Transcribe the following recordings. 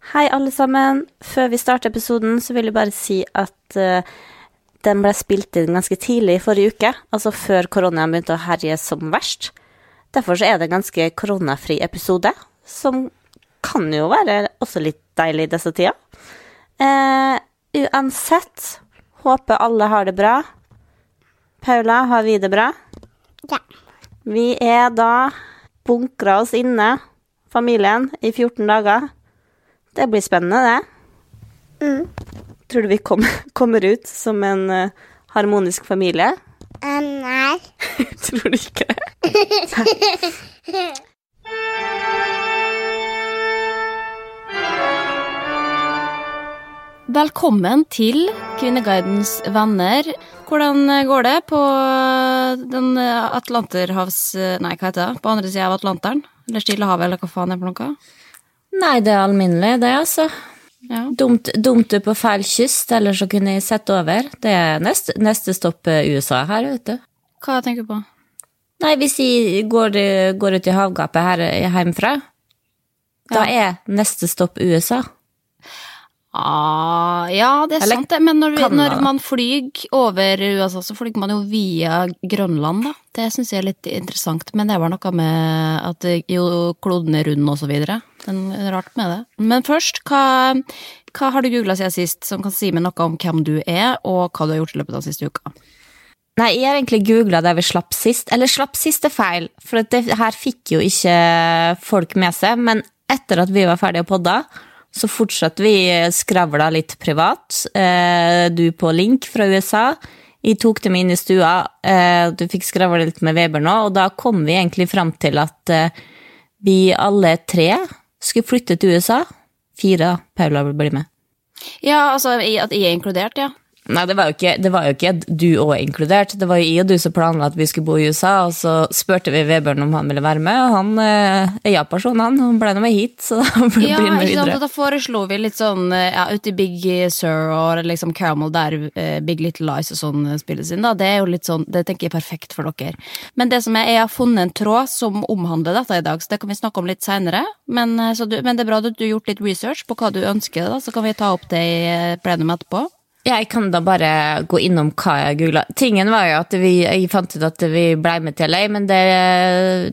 Hei, alle sammen. Før vi starter episoden, så vil jeg bare si at uh, den ble spilt inn ganske tidlig i forrige uke, altså før koronaen begynte å herje som verst. Derfor så er det en ganske koronafri episode, som kan jo være også litt deilig i disse tider. Uh, uansett, håper alle har det bra. Paula, har vi det bra? Ja. Vi er da bunkra oss inne, familien, i 14 dager. Det blir spennende, det. Mm. Tror du vi kom, kommer ut som en uh, harmonisk familie? Um, nei. Tror du ikke det? Velkommen til Kvinneguidens venner. Hvordan går det på den Atlanterhavs... Nei, hva heter det? På andre sida av Atlanteren? Eller Stillehavet, eller hva faen er det for noe? Nei, det er alminnelig, det, altså. Ja. Dumt, dumt du på feil kyst, eller så kunne jeg sett over. Det er neste, neste stopp eh, USA her, vet du. Hva tenker du på? Nei, hvis jeg går, går ut i havgapet her hjemmefra, da er neste stopp USA. Ah, ja, det er Eller sant det, men når, vi, når man flyr over USA, så flyr man jo via Grønland, da. Det syns jeg er litt interessant, men det var noe med at jo kloden er rund og så videre. Det er rart med det. Men først, hva, hva har du googla siden sist som kan si meg noe om hvem du er, og hva du har gjort i løpet av siste uka? Nei, jeg har egentlig googla det vi slapp sist. Eller slapp sist er feil, for det her fikk jo ikke folk med seg. Men etter at vi var ferdige å podda, så fortsatte vi skravla litt privat. Eh, du på link fra USA. Jeg tok dem inn i stua, eh, du fikk skravla litt med Weber nå, og da kom vi egentlig fram til at eh, vi alle tre skulle flytte til USA. Fire. Paula blir med. Ja, altså at jeg er inkludert, ja. Nei, det var, ikke, det var jo ikke du òg inkludert. Det var jo jeg og du som planla at vi skulle bo i USA, og så spurte vi Vebjørn om han ville være med, og han eh, er ja-person, han. Han ble nå med hit, så da blir Ja, med ikke sant, videre. og da foreslo vi litt sånn eh, ja, ute i Big Sur og liksom Caramel der eh, Big Little Lies og sånn spilles inn, da. Det er jo litt sånn, det tenker jeg er perfekt for dere. Men det som er, jeg har funnet en tråd som omhandler dette i dag, så det kan vi snakke om litt seinere. Men, så du- men det er bra at du har gjort litt research på hva du ønsker, da, så kan vi ta opp det i plenum etterpå. Jeg kan da bare gå innom hva jeg googla. Tingen var jo at vi, jeg fant ut at vi ble med til LA, men det,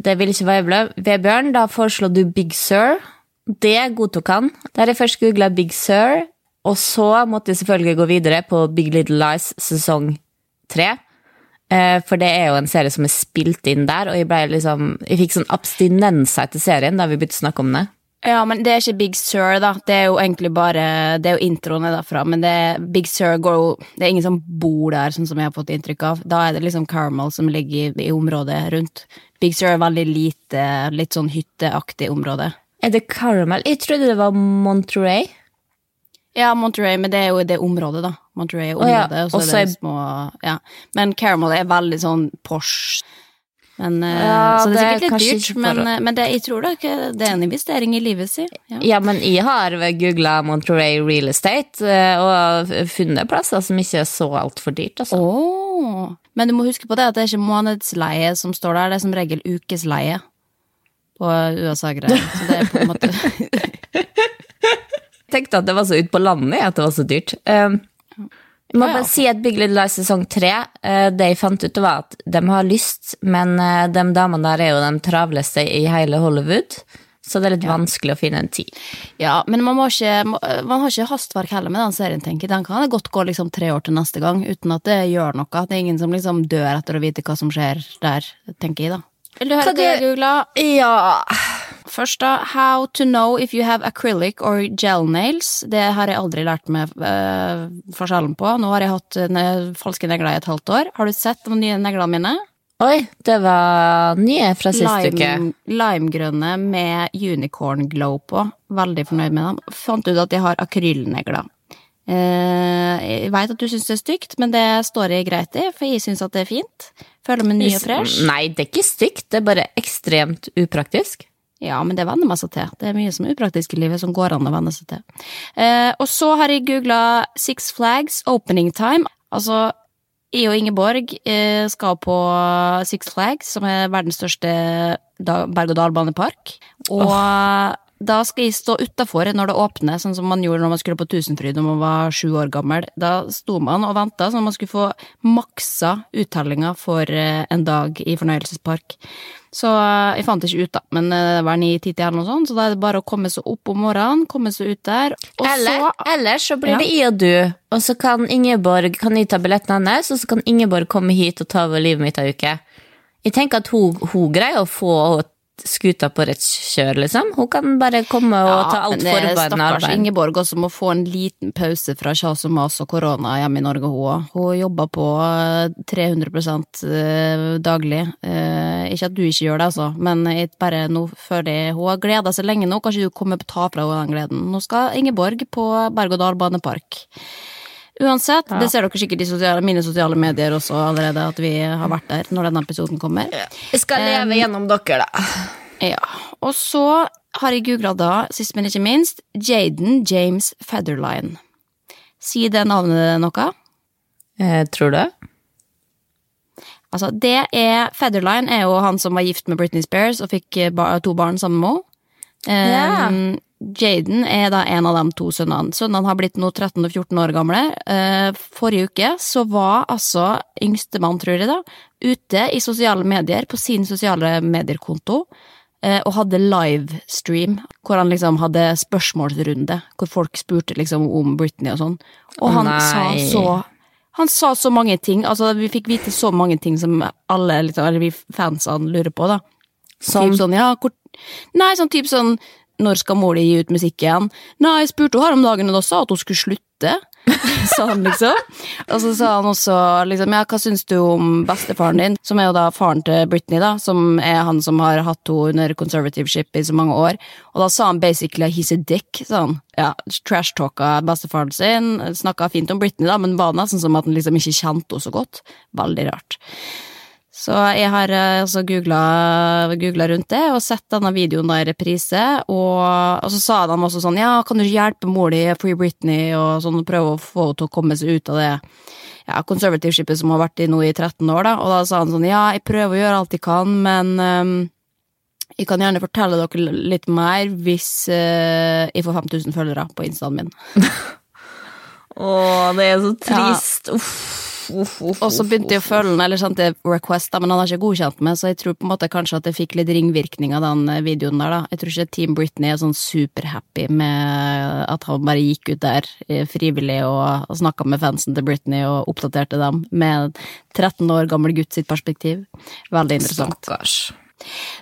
det ville ikke Vebjørn. Vebjørn, da foreslo du Big Sur. Det godtok han. Der jeg først googla Big Sur, og så måtte jeg selvfølgelig gå videre på Big Little Lies sesong tre. Eh, For det er jo en serie som er spilt inn der, og jeg, liksom, jeg fikk sånn abstinenser etter serien da vi begynte å snakke om det. Ja, men det er ikke Big Sur, da. Det er jo egentlig bare Det er jo introen er derfra, men det er, Big Sur går jo Det er ingen som bor der, sånn som jeg har fått inntrykk av. Da er det liksom Caramel som ligger i, i området rundt. Big Sur er veldig lite, litt sånn hytteaktig område. Er det Caramel? Jeg trodde det var Monterey. Ja, Monterey, men det er jo det området, da. Monterey er området, og så og så er det små Ja. Men Caramel er veldig sånn Porsche. Men, eh, Ja, så det er er sikkert litt dyrt, men, eh, men det, jeg tror da ikke det er en investering i livet sitt. Ja. Ja, men jeg har googla Monterey Real Estate eh, og funnet plasser som ikke er så altfor dyrt, altså. Oh. Men du må huske på det at det er ikke månedsleie som står der, det er som regel ukesleie på USA-greier. Så det er på en måte tenkte at det var så ute på landet at det var så dyrt. Um, jeg må Ja, ja. bare si at Big Little Lies sesong tre, eh, det jeg fant ut var at de har lyst, men eh, de damene der er jo de travleste i hele Hollywood, så det er litt vanskelig å finne en tid. Ja, men man, må ikke, man har ikke hastverk heller med den serien, tenker jeg. Den kan godt gå liksom tre år til neste gang, uten at det gjør noe. Det er ingen som liksom dør etter å vite hva som skjer der, tenker jeg, da. Vil du høre Hva hva jeg googla? Ja Først da, how to know if you have acrylic or gel nails. Det har jeg aldri lært meg uh, forskjellen på. Nå har jeg hatt eh, falske negler i et halvt år. Har du sett de nye neglene mine? Oi, det var nye fra sist uke. Lime, limegrønne med unicorn glow på. Veldig fornøyd med dem. Fant ut at jeg har akrylnegler. Uh, jeg veit at du syns det er stygt, men det står jeg greit i, for jeg syns at det er fint. Føler meg ny og fresh. Nei, det er ikke stygt, det er bare ekstremt upraktisk. Ja, men det venner man seg til. Det er mye som er upraktisk i livet som går an å venne seg til. Eh, og så har jeg googla Six Flags opening time. Altså, jeg og Ingeborg eh, skal på Six Flags, som er verdens største berg-og-dal-banepark. Og da skal jeg stå utafor når det åpner, sånn som man gjorde når man skulle på Tusenfryd når man var sju år gammel. Da sto man og venta sånn at man skulle få maksa uttellinga for eh, en dag i fornøyelsespark. Så eh, jeg fant det ikke ut, da, men eh, det var ni-ti til eller noe sånt, så da er det bare å komme seg opp om morgenen, komme seg ut der, og Eller, så eller så blir Ja. det jeg og du, og så kan Ingeborg kan jeg ta billetten hennes, og så kan Ingeborg komme hit og ta over livet mitt ei uke. Jeg tenker at hun, hun greier å få skuta på rett kjør, liksom. Hun kan bare komme og ta alt men det er Stakkars arbeid. Ingeborg også må få en liten pause fra kjas og mas og korona hjemme i Norge, hun òg. Hun jobber på eh, 300 eh, daglig. Eh, Ikke at du ikke gjør det, altså, men bare nå føler Hun har gleda seg lenge nå, kanskje du kommer på ta fra henne den gleden. Nå skal Ingeborg på berg-og-dal-banepark. Uansett, det ser dere sikkert i sosiale, mine sosiale medier også allerede, at vi har vært der når denne episoden kommer. Jeg skal leve gjennom dere, da. Ja, og så har jeg googla da, sist men ikke minst, Jaden James Featherline. Si det navnet noe? Jeg tror du? Altså, det er Featherline er jo han som var gift med Britney Spears og fikk eh, ba to barn sammen med henne. Ja. Um, Jaden er da en av de to sønnene. Sønnene har blitt nå 13 og 14 år gamle. Eh, forrige uke så var altså yngstemann, tror jeg da, ute i sosiale medier, på sin sosiale medierkonto, eh, og hadde livestream, hvor han liksom hadde spørsmålsrunde, hvor folk spurte liksom om Britney og sånn. Og han han sa så han sa så mange ting, altså vi fikk vite så mange ting som alle, liksom, eller vi fansene lurer på, da. Som Typ sånn, ja, hvor... Nei, sånn typ sånn Når skal Molly gi ut musikk igjen? Nei, jeg spurte henne her om dagen, og da sa hun at hun skulle slutte. sa han liksom. Og så sa han også liksom, ja, hva syns du om bestefaren din, som er jo da faren til Britney, da, som er han som har hatt henne under conservativeship i så mange år. Og da sa han basically he's a dick, sa han. Ja, trash-talka bestefaren sin, snakka fint om Britney, da, men var nesten som at han liksom ikke kjente henne så godt. Veldig rart. Så jeg har eh, altså googla rundt det og sett denne videoen da i reprise, og, og så sa de også sånn ja, kan du hjelpe mor di, Free Britney, og sånn, prøve å få henne til å komme seg ut av det ja, conservative-skipet som har vært i nå i 13 år, da, og da sa han sånn ja, jeg prøver å gjøre alt jeg kan, men um, jeg kan gjerne fortelle dere litt mer hvis uh, jeg får 5000 følgere på instaen min. Å, det er så trist. Uff, uff, uff. Og så begynte jeg å følge den, eller sendte request, men han har ikke godkjent meg, så jeg tror på en måte kanskje at det fikk litt ringvirkning av den eh, videoen der, da. Jeg tror ikke Team Britney er sånn superhappy med at han bare gikk ut der eh, frivillig og, og snakka med fansen til Britney og oppdaterte dem med 13 år gammel gutt sitt perspektiv. Veldig interessant. Stakkars.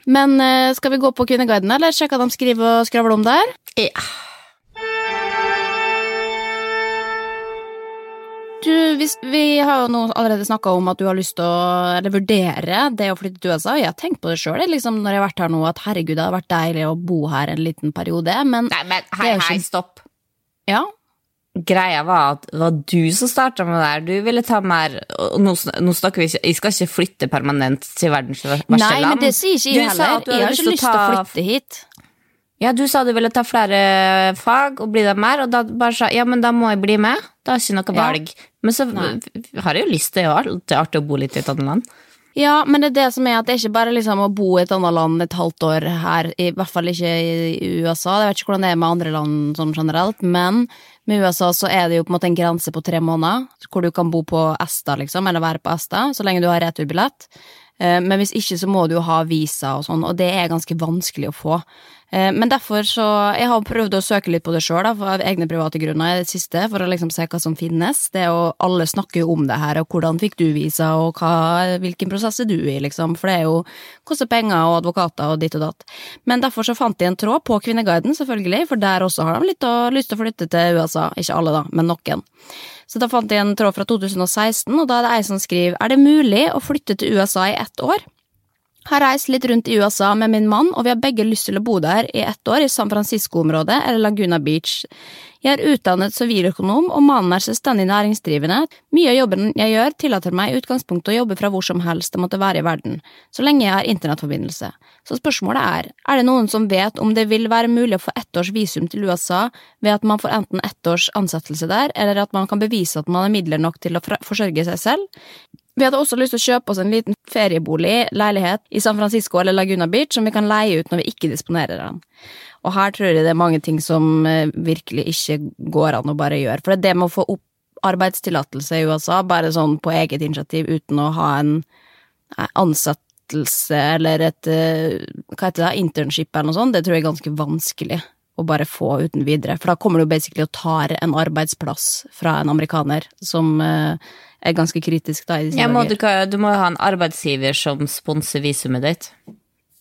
Men eh, skal vi gå på Kvinneguiden, eller sjekke hva de skriver og skravler om der? Ja. Du, hvis, vi har jo nå allerede snakka om at du har lyst til å eller vurdere det å flytte til USA. Jeg har tenkt på det sjøl liksom, når jeg har vært her nå, at herregud, det hadde vært deilig å bo her en liten periode, men Nei, men hei, er hei, ikke- stopp. ja. Greia var at det var du som starta med det her. Du ville ta mer nå, nå snakker vi ikke Jeg skal ikke flytte permanent til verdens verste land. Nei, men det sier ikke jeg heller. Jeg har ikke lyst til å ta- flytte hit. Ja, du sa du ville ta flere fag og bli der mer, og da bare sa ja, men da må jeg bli med. da er ikke noe Ja. valg. Men så Nei. har jeg jo lyst til det, er artig å bo litt i et annet land. Ja, men det er det som er at det er ikke bare liksom å bo i et annet land et halvt år her, i hvert fall ikke i USA. Jeg vet ikke hvordan det er med andre land sånn generelt, men med USA så er det jo på en måte en grense på tre måneder, hvor du kan bo på ESTA, liksom, eller være på ESTA, så lenge du har returbillett. Eh, Men hvis ikke så må du jo ha visa og sånn, og det er ganske vanskelig å få. Eh, Men derfor så Jeg har prøvd å søke litt på det sjøl, av egne private grunner i det siste, for å liksom se hva som finnes. Det jo, Alle snakker jo om det her, og hvordan fikk du visa, og hva, hvilken prosess er du i, liksom. For det er jo koster penger og advokater og ditt og datt. Men derfor så fant jeg en tråd på Kvinneguiden, selvfølgelig, for der også har de litt å, lyst til å flytte til USA. Ikke alle, da, men noen. Så da fant jeg en tråd fra 2016, og da er det ei som skriver Er det mulig å flytte til USA i ett år? Har reist litt rundt i USA med min mann, og vi har begge lyst til å bo der i ett år i San Francisco-området eller Laguna Beach. Jeg er utdannet siviløkonom, og mannen er selvstendig næringsdrivende. Mye av jobben jeg gjør, tillater meg i utgangspunktet å jobbe fra hvor som helst det måtte være i verden, så lenge jeg har internettforbindelse. Så spørsmålet er, er det noen som vet om det vil være mulig å få ett års visum til USA ved at man får enten ett års ansettelse der, eller at man kan bevise at man har midler nok til å forsørge seg selv? Vi hadde også lyst til å kjøpe oss en liten feriebolig, leilighet, i San Francisco eller Laguna Beach som vi kan leie ut når vi ikke disponerer den. Og her tror jeg det er mange ting som eh, virkelig ikke går an å bare gjøre. For det med å få opp arbeidstillatelse i USA, bare sånn på eget initiativ uten å ha en eh, ansettelse eller et eh, hva heter det, internship eller noe sånt, det tror jeg er ganske vanskelig å bare få uten videre. For da kommer du basically og tar en arbeidsplass fra en amerikaner som eh, er ganske kritisk da Ja, må du, du må jo ha en arbeidsgiver som sponser visumet ditt.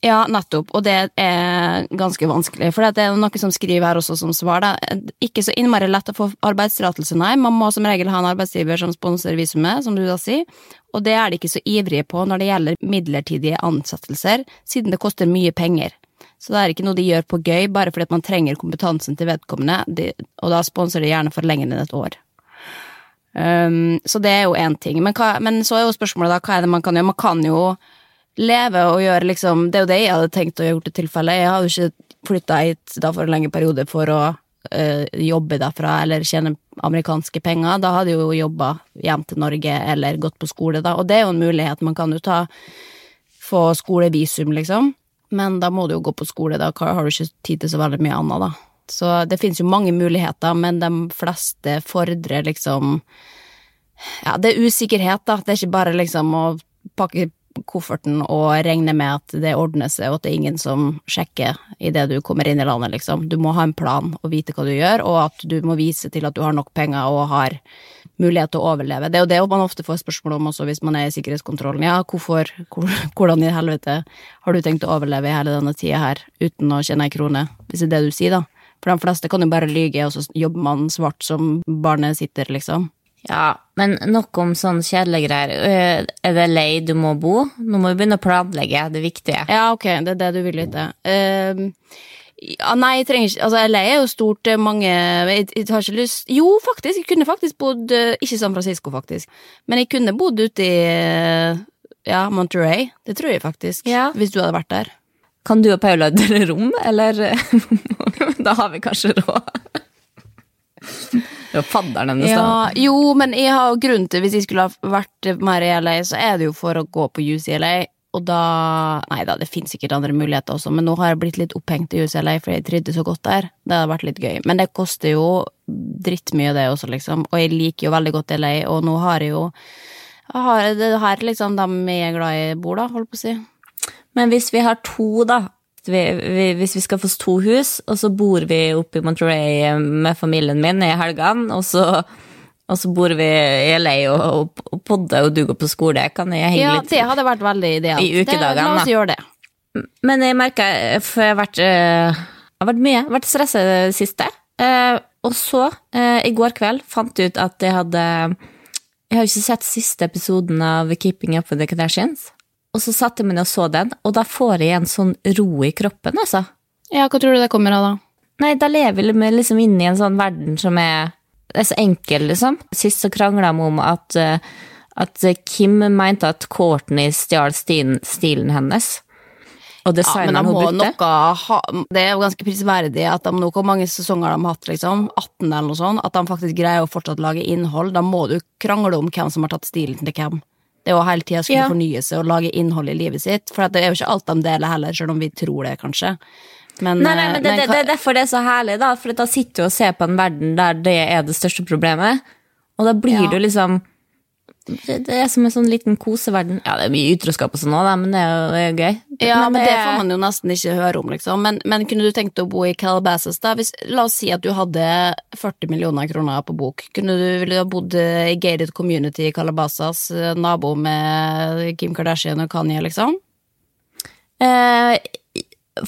Ja, nettopp, og det er ganske vanskelig. For det er noe som skriver her også som svar. Da. Ikke så innmari lett å få arbeidstillatelse, nei. Man må som regel ha en arbeidsgiver som sponser visumet, som du da sier. Og det er de ikke så ivrige på når det gjelder midlertidige ansettelser, siden det koster mye penger. Så det er ikke noe de gjør på gøy, bare fordi man trenger kompetansen til vedkommende, de, og da sponser de gjerne for lenger enn et år. Um, så det er jo én ting. Men, hva, men så er jo spørsmålet da, hva er det man kan gjøre? Man kan jo leve og gjøre liksom Det er jo det jeg hadde tenkt å gjøre til tilfelle. Jeg hadde jo ikke flytta hit da for en lengre periode for å eh, jobbe derfra eller tjene amerikanske penger. Da hadde jeg jo jobba hjem til Norge eller gått på skole, da. Og det er jo en mulighet. Man kan jo ta få skolevisum, liksom. Men da må du jo gå på skole, da har du ikke tid til så veldig mye annet, da. Så det finnes jo mange muligheter, men de fleste fordrer liksom Ja, det er usikkerhet, da. Det er ikke bare liksom å pakke kofferten og regne med at det ordner seg, og at det er ingen som sjekker idet du kommer inn i landet, liksom. Du må ha en plan og vite hva du gjør, og at du må vise til at du har nok penger og har mulighet til å overleve. Det er jo det man ofte får spørsmål om også hvis man er i sikkerhetskontrollen. Ja, hvorfor, hvor, hvordan i helvete har du tenkt å overleve i hele denne tida her uten å tjene ei krone, hvis det er det du sier, da. For de fleste kan jo bare lyge, og så jobber man svart som barnet sitter, liksom. Ja, men nok om sånn kjedelige greier. Øh, Er det lei du må bo? Nå må vi begynne å planlegge, det viktige. Ja, ok, det er det du vil vite. Uh, ja, nei, jeg trenger ikke Altså, LA er jo stort, er mange jeg, jeg har ikke lyst Jo, faktisk, jeg kunne faktisk bodd eh, Ikke San Francisco, faktisk, men jeg kunne bodd ute i eh, ja, Monterey. Det tror jeg faktisk. Ja. Hvis du hadde vært der. Kan du og Paula dele rom, eller Da har vi kanskje råd. Det var fadderen hennes, da. Ja, jo, men jeg har grunn til Hvis jeg skulle ha vært mer i LA, så er det jo for å gå på UCLA. Og da Nei da, det finnes sikkert andre muligheter også, men nå har jeg blitt litt opphengt i UCLA, for jeg trivdes så godt der. Det hadde vært litt gøy. Men det koster jo drittmye, det også, liksom. Og jeg liker jo veldig godt LA, og nå har jeg jo jeg har, Det er her liksom de jeg er glad i, bor, da, holdt på å si. Men hvis vi har to, da. Vi, vi, hvis vi skal få to hus, og så bor vi oppe i Monterey med familien min i helgene, og så, og så bor vi i LA og, og, og podder, og du går på skole, kan jeg henge Ja, litt det hadde vært veldig idealt. I ukedagene, da. La oss gjøre det. Men jeg merker, for jeg har vært, eh, jeg har vært mye, vært stresset i det siste. Eh, og så, eh, i går kveld, fant jeg ut at jeg hadde Jeg har ikke sett siste episoden av Keeping Up With The Kardashians. Og så satte jeg meg ned og så den, og da får jeg en sånn ro i kroppen, altså. Ja, hva tror du det kommer av, da? Nei, da lever vi liksom inn i en sånn verden som er, er så enkel, liksom. Sist så krangla vi om at, eh, at Kim mente at Courtney stjal stilen, stilen hennes. Og Ja, designeren de hun brukte. ha Det er jo ganske prisverdig at de nå, hvor mange sesonger de har hatt, liksom, 18 eller noe sånt, at de faktisk greier å fortsatt lage innhold. Da må du krangle om hvem som har tatt stilen til hvem. Det er jo hele tida skulle Ja. fornye seg og lage innhold i livet sitt, for det er jo ikke alt de deler heller, selv om vi tror det, kanskje. Men, Nei, nei, eh, men det, det, det er derfor det er så herlig, da. For da sitter du og ser på en verden der det er det største problemet. Og da blir Ja. du liksom det, er som en sånn liten koseverden. Ja, det er mye utroskap og sånn òg, men det er jo gøy. Ja, men det det, får man jo nesten ikke høre om, liksom. Men, men kunne du tenkt å bo i Calabasas, da? Hvis, la oss si at du hadde 40 millioner kroner på bok. Kunne du ville ha bodd i gated community i Calabasas, eh, nabo med Kim Kardashian og Kanye, liksom? Eh,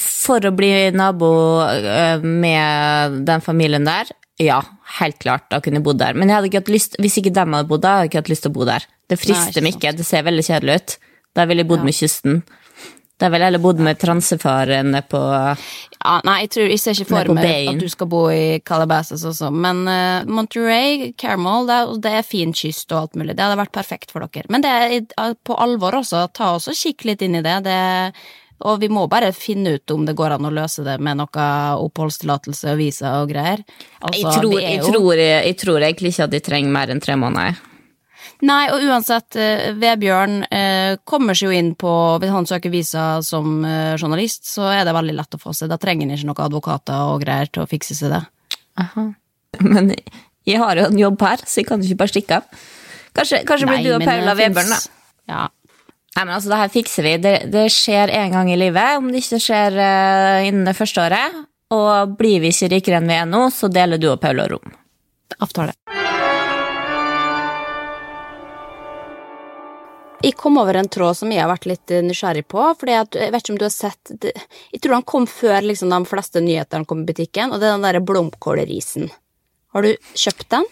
for å bli nabo eh, med den familien der, ja, helt klart, da kunne jeg bodd der. Men jeg hadde ikke hatt lyst, hvis ikke dem hadde bodd der, hadde jeg ikke hatt lyst til å bo der. Det frister meg ikke det ser veldig kjedelig ut. Da ville jeg bodd Ja. med kysten. Da ville jeg heller bodd med transefaren på Ja, nei, jeg tror jeg ser ikke for meg at du skal bo i Calabasas også, men uh, Monterey, Caramel, det, er- det er fin kyst og alt mulig. Det hadde vært perfekt for dere. Men det er på alvor også. Ta også Kikk litt inn i det. det. Og vi må bare finne ut om det går an å løse det med noe oppholdstillatelse og visa og greier. Altså, jeg, tror, jeg, tror, jeg tror egentlig ikke at de trenger mer enn tre måneder. Nei, og uansett, eh, Vebjørn eh, kommer seg jo inn på Hvis han søker visa som eh, journalist, så er det veldig lett å få seg. Da trenger han ikke noen advokater og greier til å fikse seg det. Aha. Men jeg har jo en jobb her, så jeg kan ikke bare stikke av. Kanskje, kanskje Nei, blir du og Paula Vebjørn, da. Ja. Nei, men altså, det her fikser vi. Det, det skjer en gang i livet, om det ikke skjer uh, innen det første året. Og blir vi ikke rikere enn vi er nå, så deler du og Paula rom. Avtale. Jeg kom over en tråd som jeg har vært litt nysgjerrig på. fordi at, Jeg vet ikke om du har sett det, Jeg tror han kom før liksom, de fleste nyhetene kom i butikken, og det er den derre blomkålrisen. Har du kjøpt den?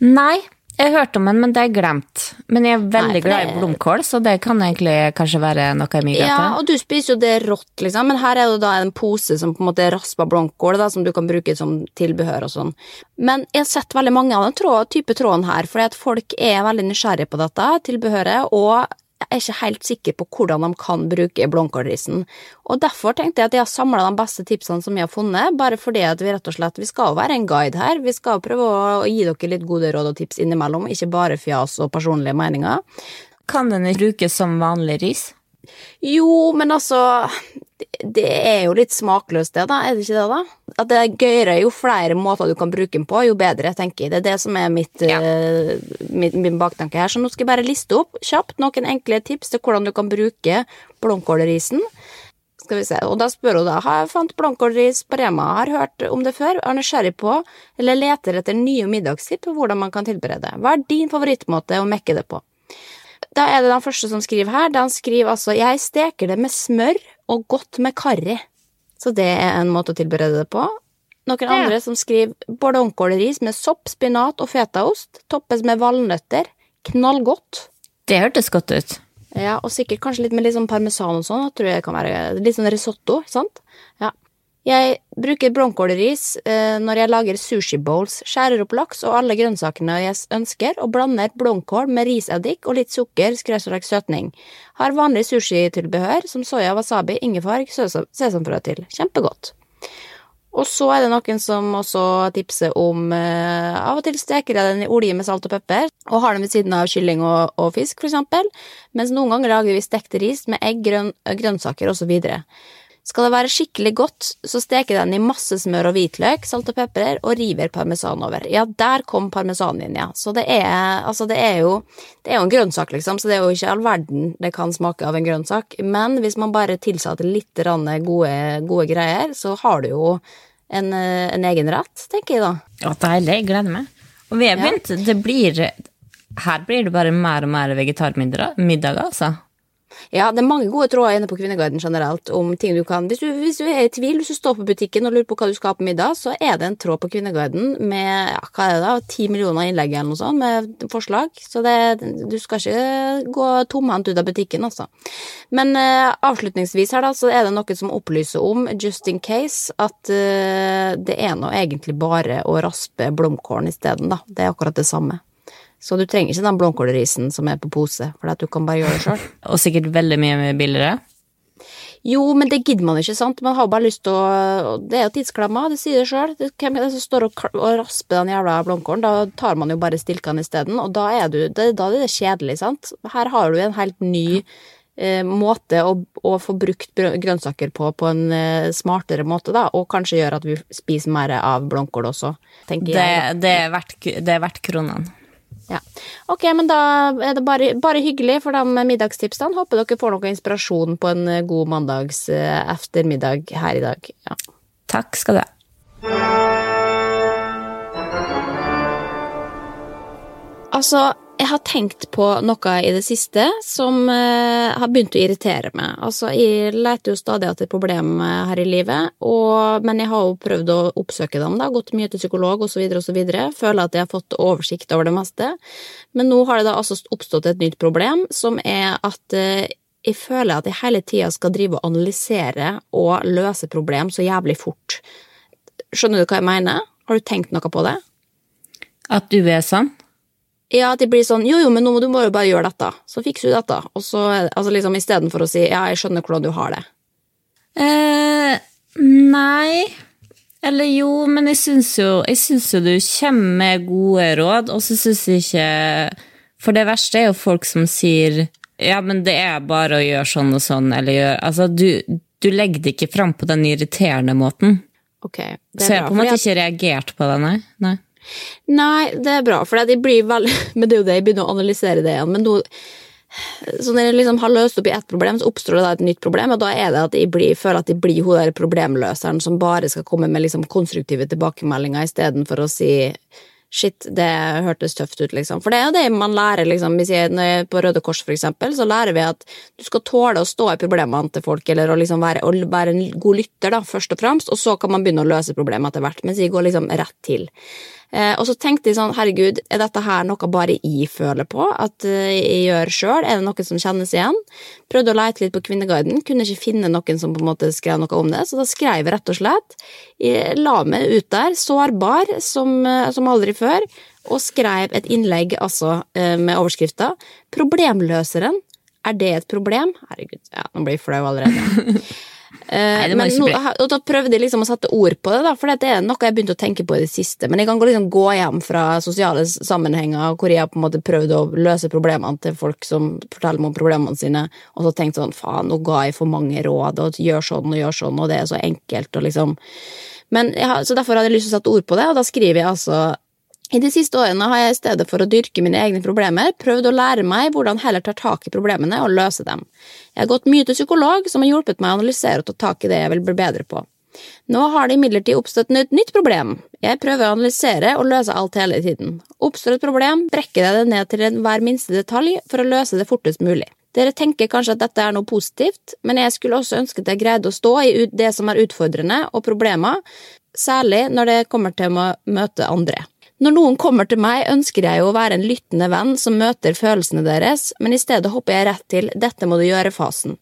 Nei, jeg har hørt om den, men det er glemt. Men jeg er veldig Nei, glad i blomkål, så det kan egentlig kanskje være noe jeg min Ja, og du spiser jo det rått, liksom, men her er det da en pose som på en måte er raspa blomkål, da, som du kan bruke som tilbehør og sånn. Men jeg har sett veldig mange av den tråd, type tråden her, fordi at folk er veldig nysgjerrige på dette tilbehøret, og jeg er ikke helt sikker på hvordan de kan bruke blomkålrisen. Og derfor tenkte jeg at jeg har samla de beste tipsene som jeg har funnet, bare fordi at vi rett og slett, vi skal være en guide her, vi skal prøve å gi dere litt gode råd og tips innimellom, ikke bare fjas og personlige meninger. Kan den brukes som vanlig ris? Jo, men altså Det er jo litt smakløst, det, da. Er det ikke det, da? At det er gøyere jo flere måter du kan bruke den på, jo bedre, tenker jeg. Det er det som er mitt, Ja. uh, min, min baktanke her. Så nå skal jeg bare liste opp kjapt noen enkle tips til hvordan du kan bruke blomkålrisen. Skal vi se, og da spør hun da har jeg fant blomkålris på Rema, har hørt om det før, er nysgjerrig på, eller leter etter nye middagstips på hvordan man kan tilberede. Hva er din favorittmåte å mekke det på? Da er det den første som skriver her. Den skriver altså 'Jeg steker det med smør og godt med karri'. Så det er en måte å tilberede det på. Noen andre som skriver 'Blomkålris med sopp, spinat og fetaost'. Toppes med valnøtter. Knallgodt. Det hørtes godt ut. Ja, og sikkert kanskje litt med litt sånn parmesan og sånn. Tror jeg kan være Litt sånn risotto, sant? Ja. Jeg bruker blomkålris eh, når jeg lager sushi bowls. Skjærer opp laks og alle grønnsakene jeg ønsker, og blander blomkål med riseddik og litt sukker, skrevet søtning. Har vanlig sushitilbehør som soya, wasabi, ingefær, sesamfrø til. Kjempegodt. Og så er det noen som også tipser om eh, Av og til steker jeg den i olje med salt og pepper, og har den ved siden av kylling og, og fisk, for eksempel. Mens noen ganger lager vi stekt ris med egg, grønn, grønnsaker osv. Skal det være skikkelig godt, så steker den i masse smør og hvitløk, salt og pepper, og river parmesan over. Ja, der kom parmesanen inn, ja. Så det er, altså det er jo det er jo en grønnsak, liksom, så det er jo ikke all verden det kan smake av en grønnsak. Men hvis man bare tilsetter litt gode, gode greier, så har du jo en, en egen rett, tenker jeg da. Ja, deilig. Jeg gleder meg. Og vi har Ja. begynt Det blir Her blir det bare mer og mer vegetarmiddager, altså. Ja, det er mange gode tråder inne på Kvinneguiden generelt om ting du kan Hvis du, hvis du er i tvil, hvis du står på butikken og lurer på hva du skal ha på middag, så er det en tråd på Kvinneguiden med ja, hva er det da, ti millioner innlegg eller noe sånt med forslag. Så det, du skal ikke gå tomhendt ut av butikken, altså. Men uh, avslutningsvis her, da, så er det noe som opplyser om, just in case, at uh, det er nå egentlig bare å raspe blomkålen isteden, da. Det er akkurat det samme. Så du trenger ikke den blomkålrisen som er på pose, for at du kan bare gjøre det sjøl. Og sikkert veldig mye billigere. Jo, men det gidder man ikke, sant. Man har bare lyst til å Det er jo tidsklemma, det sier det sjøl. Hvem er det som står og, og rasper den jævla blomkålen? Da tar man jo bare stilkene isteden, og da er, du, det, da er det kjedelig, sant. Her har du en helt ny eh, måte å, å få brukt grønnsaker på på en eh, smartere måte, da, og kanskje gjør at vi spiser mer av blomkål også, tenker Det, jeg. da. det, er verdt, det er verdt kronene. Ja. Ok, men da er det bare, bare hyggelig for de middagstipsene. Håper dere får noe inspirasjon på en eh, god mandags eh, ettermiddag her i dag. Ja. Takk skal du ha. Altså, jeg har tenkt på noe i det siste som eh, har begynt å irritere meg. Altså, jeg leter jo stadig etter problem eh, her i livet, og, men jeg har jo prøvd å oppsøke dem, da, gått mye til psykolog osv., osv. Føler at jeg har fått oversikt over det meste. Men nå har det da altså oppstått et nytt problem, som er at eh, jeg føler at jeg hele tida skal drive og analysere og løse problem så jævlig fort. Skjønner du hva jeg mener? Har du tenkt noe på det? At du er sånn? Ja, at de blir sånn jo, jo, men nå må du bare, bare gjøre dette, så fikser du dette. Og så, altså liksom istedenfor å si ja, jeg skjønner hvordan du har det. Eh, nei Eller jo, men jeg syns jo, jeg syns jo du kommer med gode råd, og så syns jeg ikke For det verste er jo folk som sier ja, men det er bare å gjøre sånn og sånn, eller gjøre Altså, du, du legger det ikke fram på den irriterende måten. Ok, det Så jeg er har på en måte ikke reagert på det, nei. nei. Nei, det er bra, for de blir veldig Men det er jo det, jeg begynner å analysere det igjen. Men nå så når jeg liksom har løst opp i ett problem, så oppstår det da et nytt problem, og da er det at jeg blir, føler at jeg blir hun der problemløseren som bare skal komme med liksom konstruktive tilbakemeldinger istedenfor å si shit, det hørtes tøft ut, liksom. For det er jo det man lærer, liksom. På Røde Kors, for eksempel, så lærer vi at du skal tåle å stå i problemene til folk, eller å liksom være, å være en god lytter, da, først og fremst, og så kan man begynne å løse problemet etter hvert, mens jeg går liksom rett til. Eh, og så tenkte jeg sånn, herregud, er dette her noe bare jeg føler på, at eh, jeg gjør sjøl, er det noe som kjennes igjen? Prøvde å leite litt på Kvinneguiden, kunne ikke finne noen som på en måte skrev noe om det, så da skrev jeg rett og slett, jeg la meg ut der, sårbar som, eh, som aldri før, og skrev et innlegg altså med overskrifta Problemløseren, er det et problem? Herregud, ja, nå blir jeg flau allerede. Nei, men nå, og da prøvde jeg liksom å sette ord på det, da, for det er noe jeg begynte å tenke på i det siste. Men jeg kan liksom gå hjem fra sosiale sammenhenger hvor jeg har på en måte prøvd å løse problemene til folk som forteller meg om problemene sine, og så tenkt sånn faen, nå ga jeg for mange råd, og gjør sånn og gjør sånn, og det er så enkelt, og liksom men har, Så derfor hadde jeg lyst til å sette ord på det, og da skriver jeg altså i de siste årene har jeg i stedet for å dyrke mine egne problemer, prøvd å lære meg hvordan heller ta tak i problemene og løse dem. Jeg har gått mye til psykolog, som har hjulpet meg å analysere og ta tak i det jeg vil bli bedre på. Nå har det imidlertid oppstått et nytt problem. Jeg prøver å analysere og løse alt hele tiden. Oppstår et problem, brekker jeg det ned til hver minste detalj for å løse det fortest mulig. Dere tenker kanskje at dette er noe positivt, men jeg skulle også ønske at jeg greide å stå i det som er utfordrende og problemer, særlig når det kommer til å møte andre. Når noen kommer til meg, ønsker jeg jo å være en lyttende venn som møter følelsene deres, men i stedet hopper jeg rett til 'dette må du gjøre'-fasen.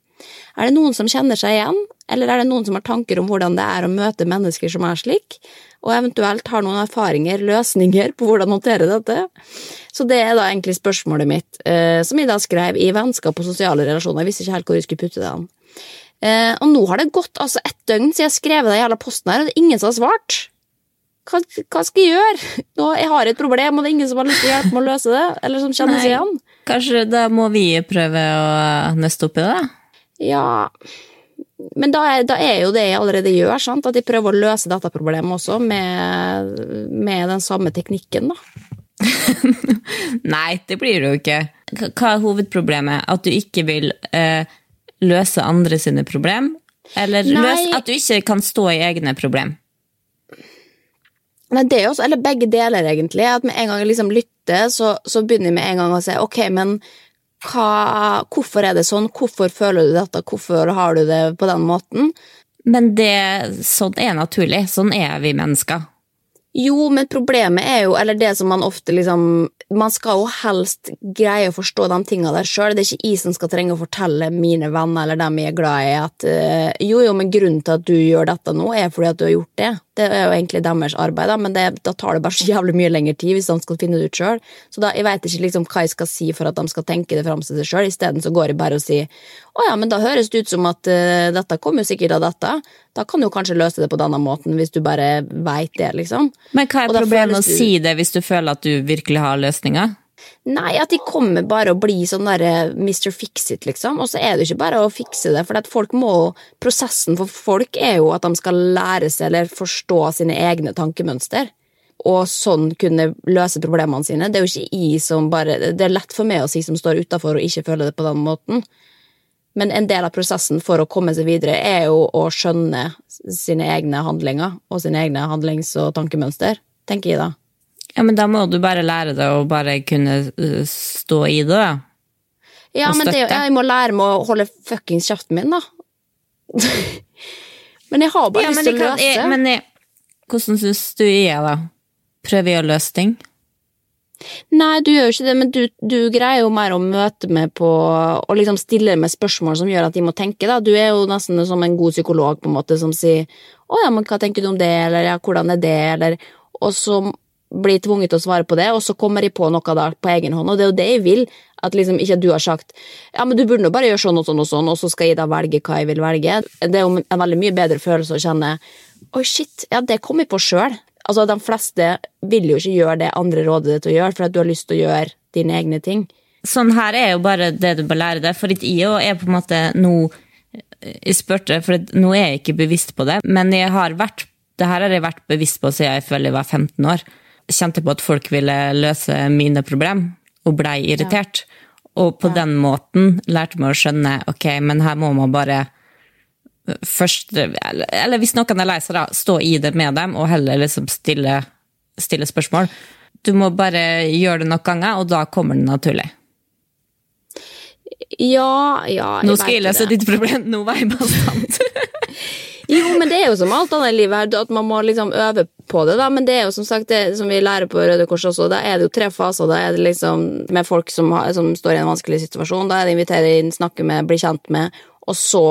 Er det noen som kjenner seg igjen, eller er det noen som har tanker om hvordan det er å møte mennesker som er slik, og eventuelt har noen erfaringer, løsninger på hvordan håndtere dette? Så det er da egentlig spørsmålet mitt, eh, som jeg da skrev i vennskap og sosiale relasjoner. Jeg visste ikke helt hvor jeg skulle putte det an. Eh, og nå har det gått altså ett døgn siden jeg skrev den jævla posten her, og det er ingen som har svart. Hva, hva skal jeg gjøre? Nå, jeg har et problem, og det er ingen som har lyst til å hjelpe meg å løse det, eller som kjenner seg igjen. Kanskje da må vi prøve å nøste opp i det? Ja, men da er, da er jo det jeg allerede gjør, sant? at jeg prøver å løse dette problemet også med, med den samme teknikken, da. Nei, det blir det jo ikke. Hva er hovedproblemet? At du ikke vil eh, løse andre sine problem? Eller Nei. løs, at du ikke kan stå i egne problem? Nei, det er også, eller begge deler, egentlig. At med en gang jeg liksom lytter, så, så begynner jeg med en gang å si ok, men hva, hvorfor er det sånn? Hvorfor føler du dette? Hvorfor har du det på den måten? Men det, sånn er naturlig. Sånn er vi mennesker. Jo, men problemet er jo, eller det som man ofte liksom Man skal jo helst greie å forstå de tingene der sjøl. Det er ikke jeg som skal trenge å fortelle mine venner eller dem jeg er glad i, at øh, jo, jo, men grunnen til at du gjør dette nå, er fordi at du har gjort det. Det er jo egentlig deres arbeid, da, men det, da tar det bare så jævlig mye lengre tid hvis de skal finne det ut sjøl. Så da, jeg veit ikke liksom hva jeg skal si for at de skal tenke det fram til seg sjøl. Isteden så går jeg bare og sier å ja, men da høres det ut som at uh, dette kommer jo sikkert av dette. Da kan du kanskje løse det på denne måten, hvis du bare veit det, liksom. Men hva er problemet problemet å si det hvis du føler at du virkelig har løsninger? Nei, at de kommer bare å bli sånn derre Mr. Fix-it, liksom. Og så er det ikke bare å fikse det, for at folk må Prosessen for folk er jo at de skal lære seg eller forstå sine egne tankemønster. Og sånn kunne løse problemene sine. Det er jo ikke jeg som bare Det er lett for meg å si som står utafor og ikke føler det på den måten. Men en del av prosessen for å komme seg videre er jo å skjønne sine egne handlinger og sine egne handlings- og tankemønster, tenker jeg da. Ja, men da må du bare lære det og bare kunne uh, stå i det, da. Ja, men det, jeg må lære meg å holde fuckings kjeften min, da. men jeg har bare Ja, lyst til å kan- løse. jeg- men jeg- hvordan syns du jeg er, da? Prøver jeg å løse ting? Nei, du gjør jo ikke det, men du, du greier jo mer å møte meg på Og liksom stille med spørsmål som gjør at de må tenke, da. Du er jo nesten som en god psykolog, på en måte, som sier 'Å ja, men hva tenker du om det', eller 'ja, hvordan er det', eller Og så blir tvunget til å svare på det, og så kommer jeg på noe da på egen hånd, og det er jo det jeg vil. At liksom ikke du har sagt 'ja, men du burde nå bare gjøre sånn og sånn og sånn', og så skal jeg da velge hva jeg vil velge. Det er jo en veldig mye bedre følelse å kjenne 'oi, shit, ja, det kom jeg på sjøl'. Altså, de fleste vil jo ikke gjøre det andre råder deg til å gjøre, for at du har lyst til å gjøre dine egne ting. Sånn her er jo bare det du bør lære deg, for jeg er på en måte nå Jeg spurte, for nå er jeg ikke bevisst på det, men jeg har vært det her har jeg vært bevisst på siden jeg føler jeg var 15 år. Kjente på at folk ville løse mine problem, og blei irritert. Og på den måten lærte meg å skjønne ok, men her må man bare først Eller, hvis noen er lei seg, da, stå i det med dem, og heller liksom stille, stille spørsmål. Du må bare gjøre det nok ganger, og da kommer det naturlig. Ja, ja Nå skal jeg løse ditt problem, nå var jeg bastant. Jo, men det er jo som alt annet i livet her, at man må liksom øve på det, da. Men det er jo som sagt det som vi lærer på Røde Kors også, da er det jo tre faser. Da er det liksom med folk som, har, som står i en vanskelig situasjon. Da er det invitere inn, snakke med, bli kjent med, og så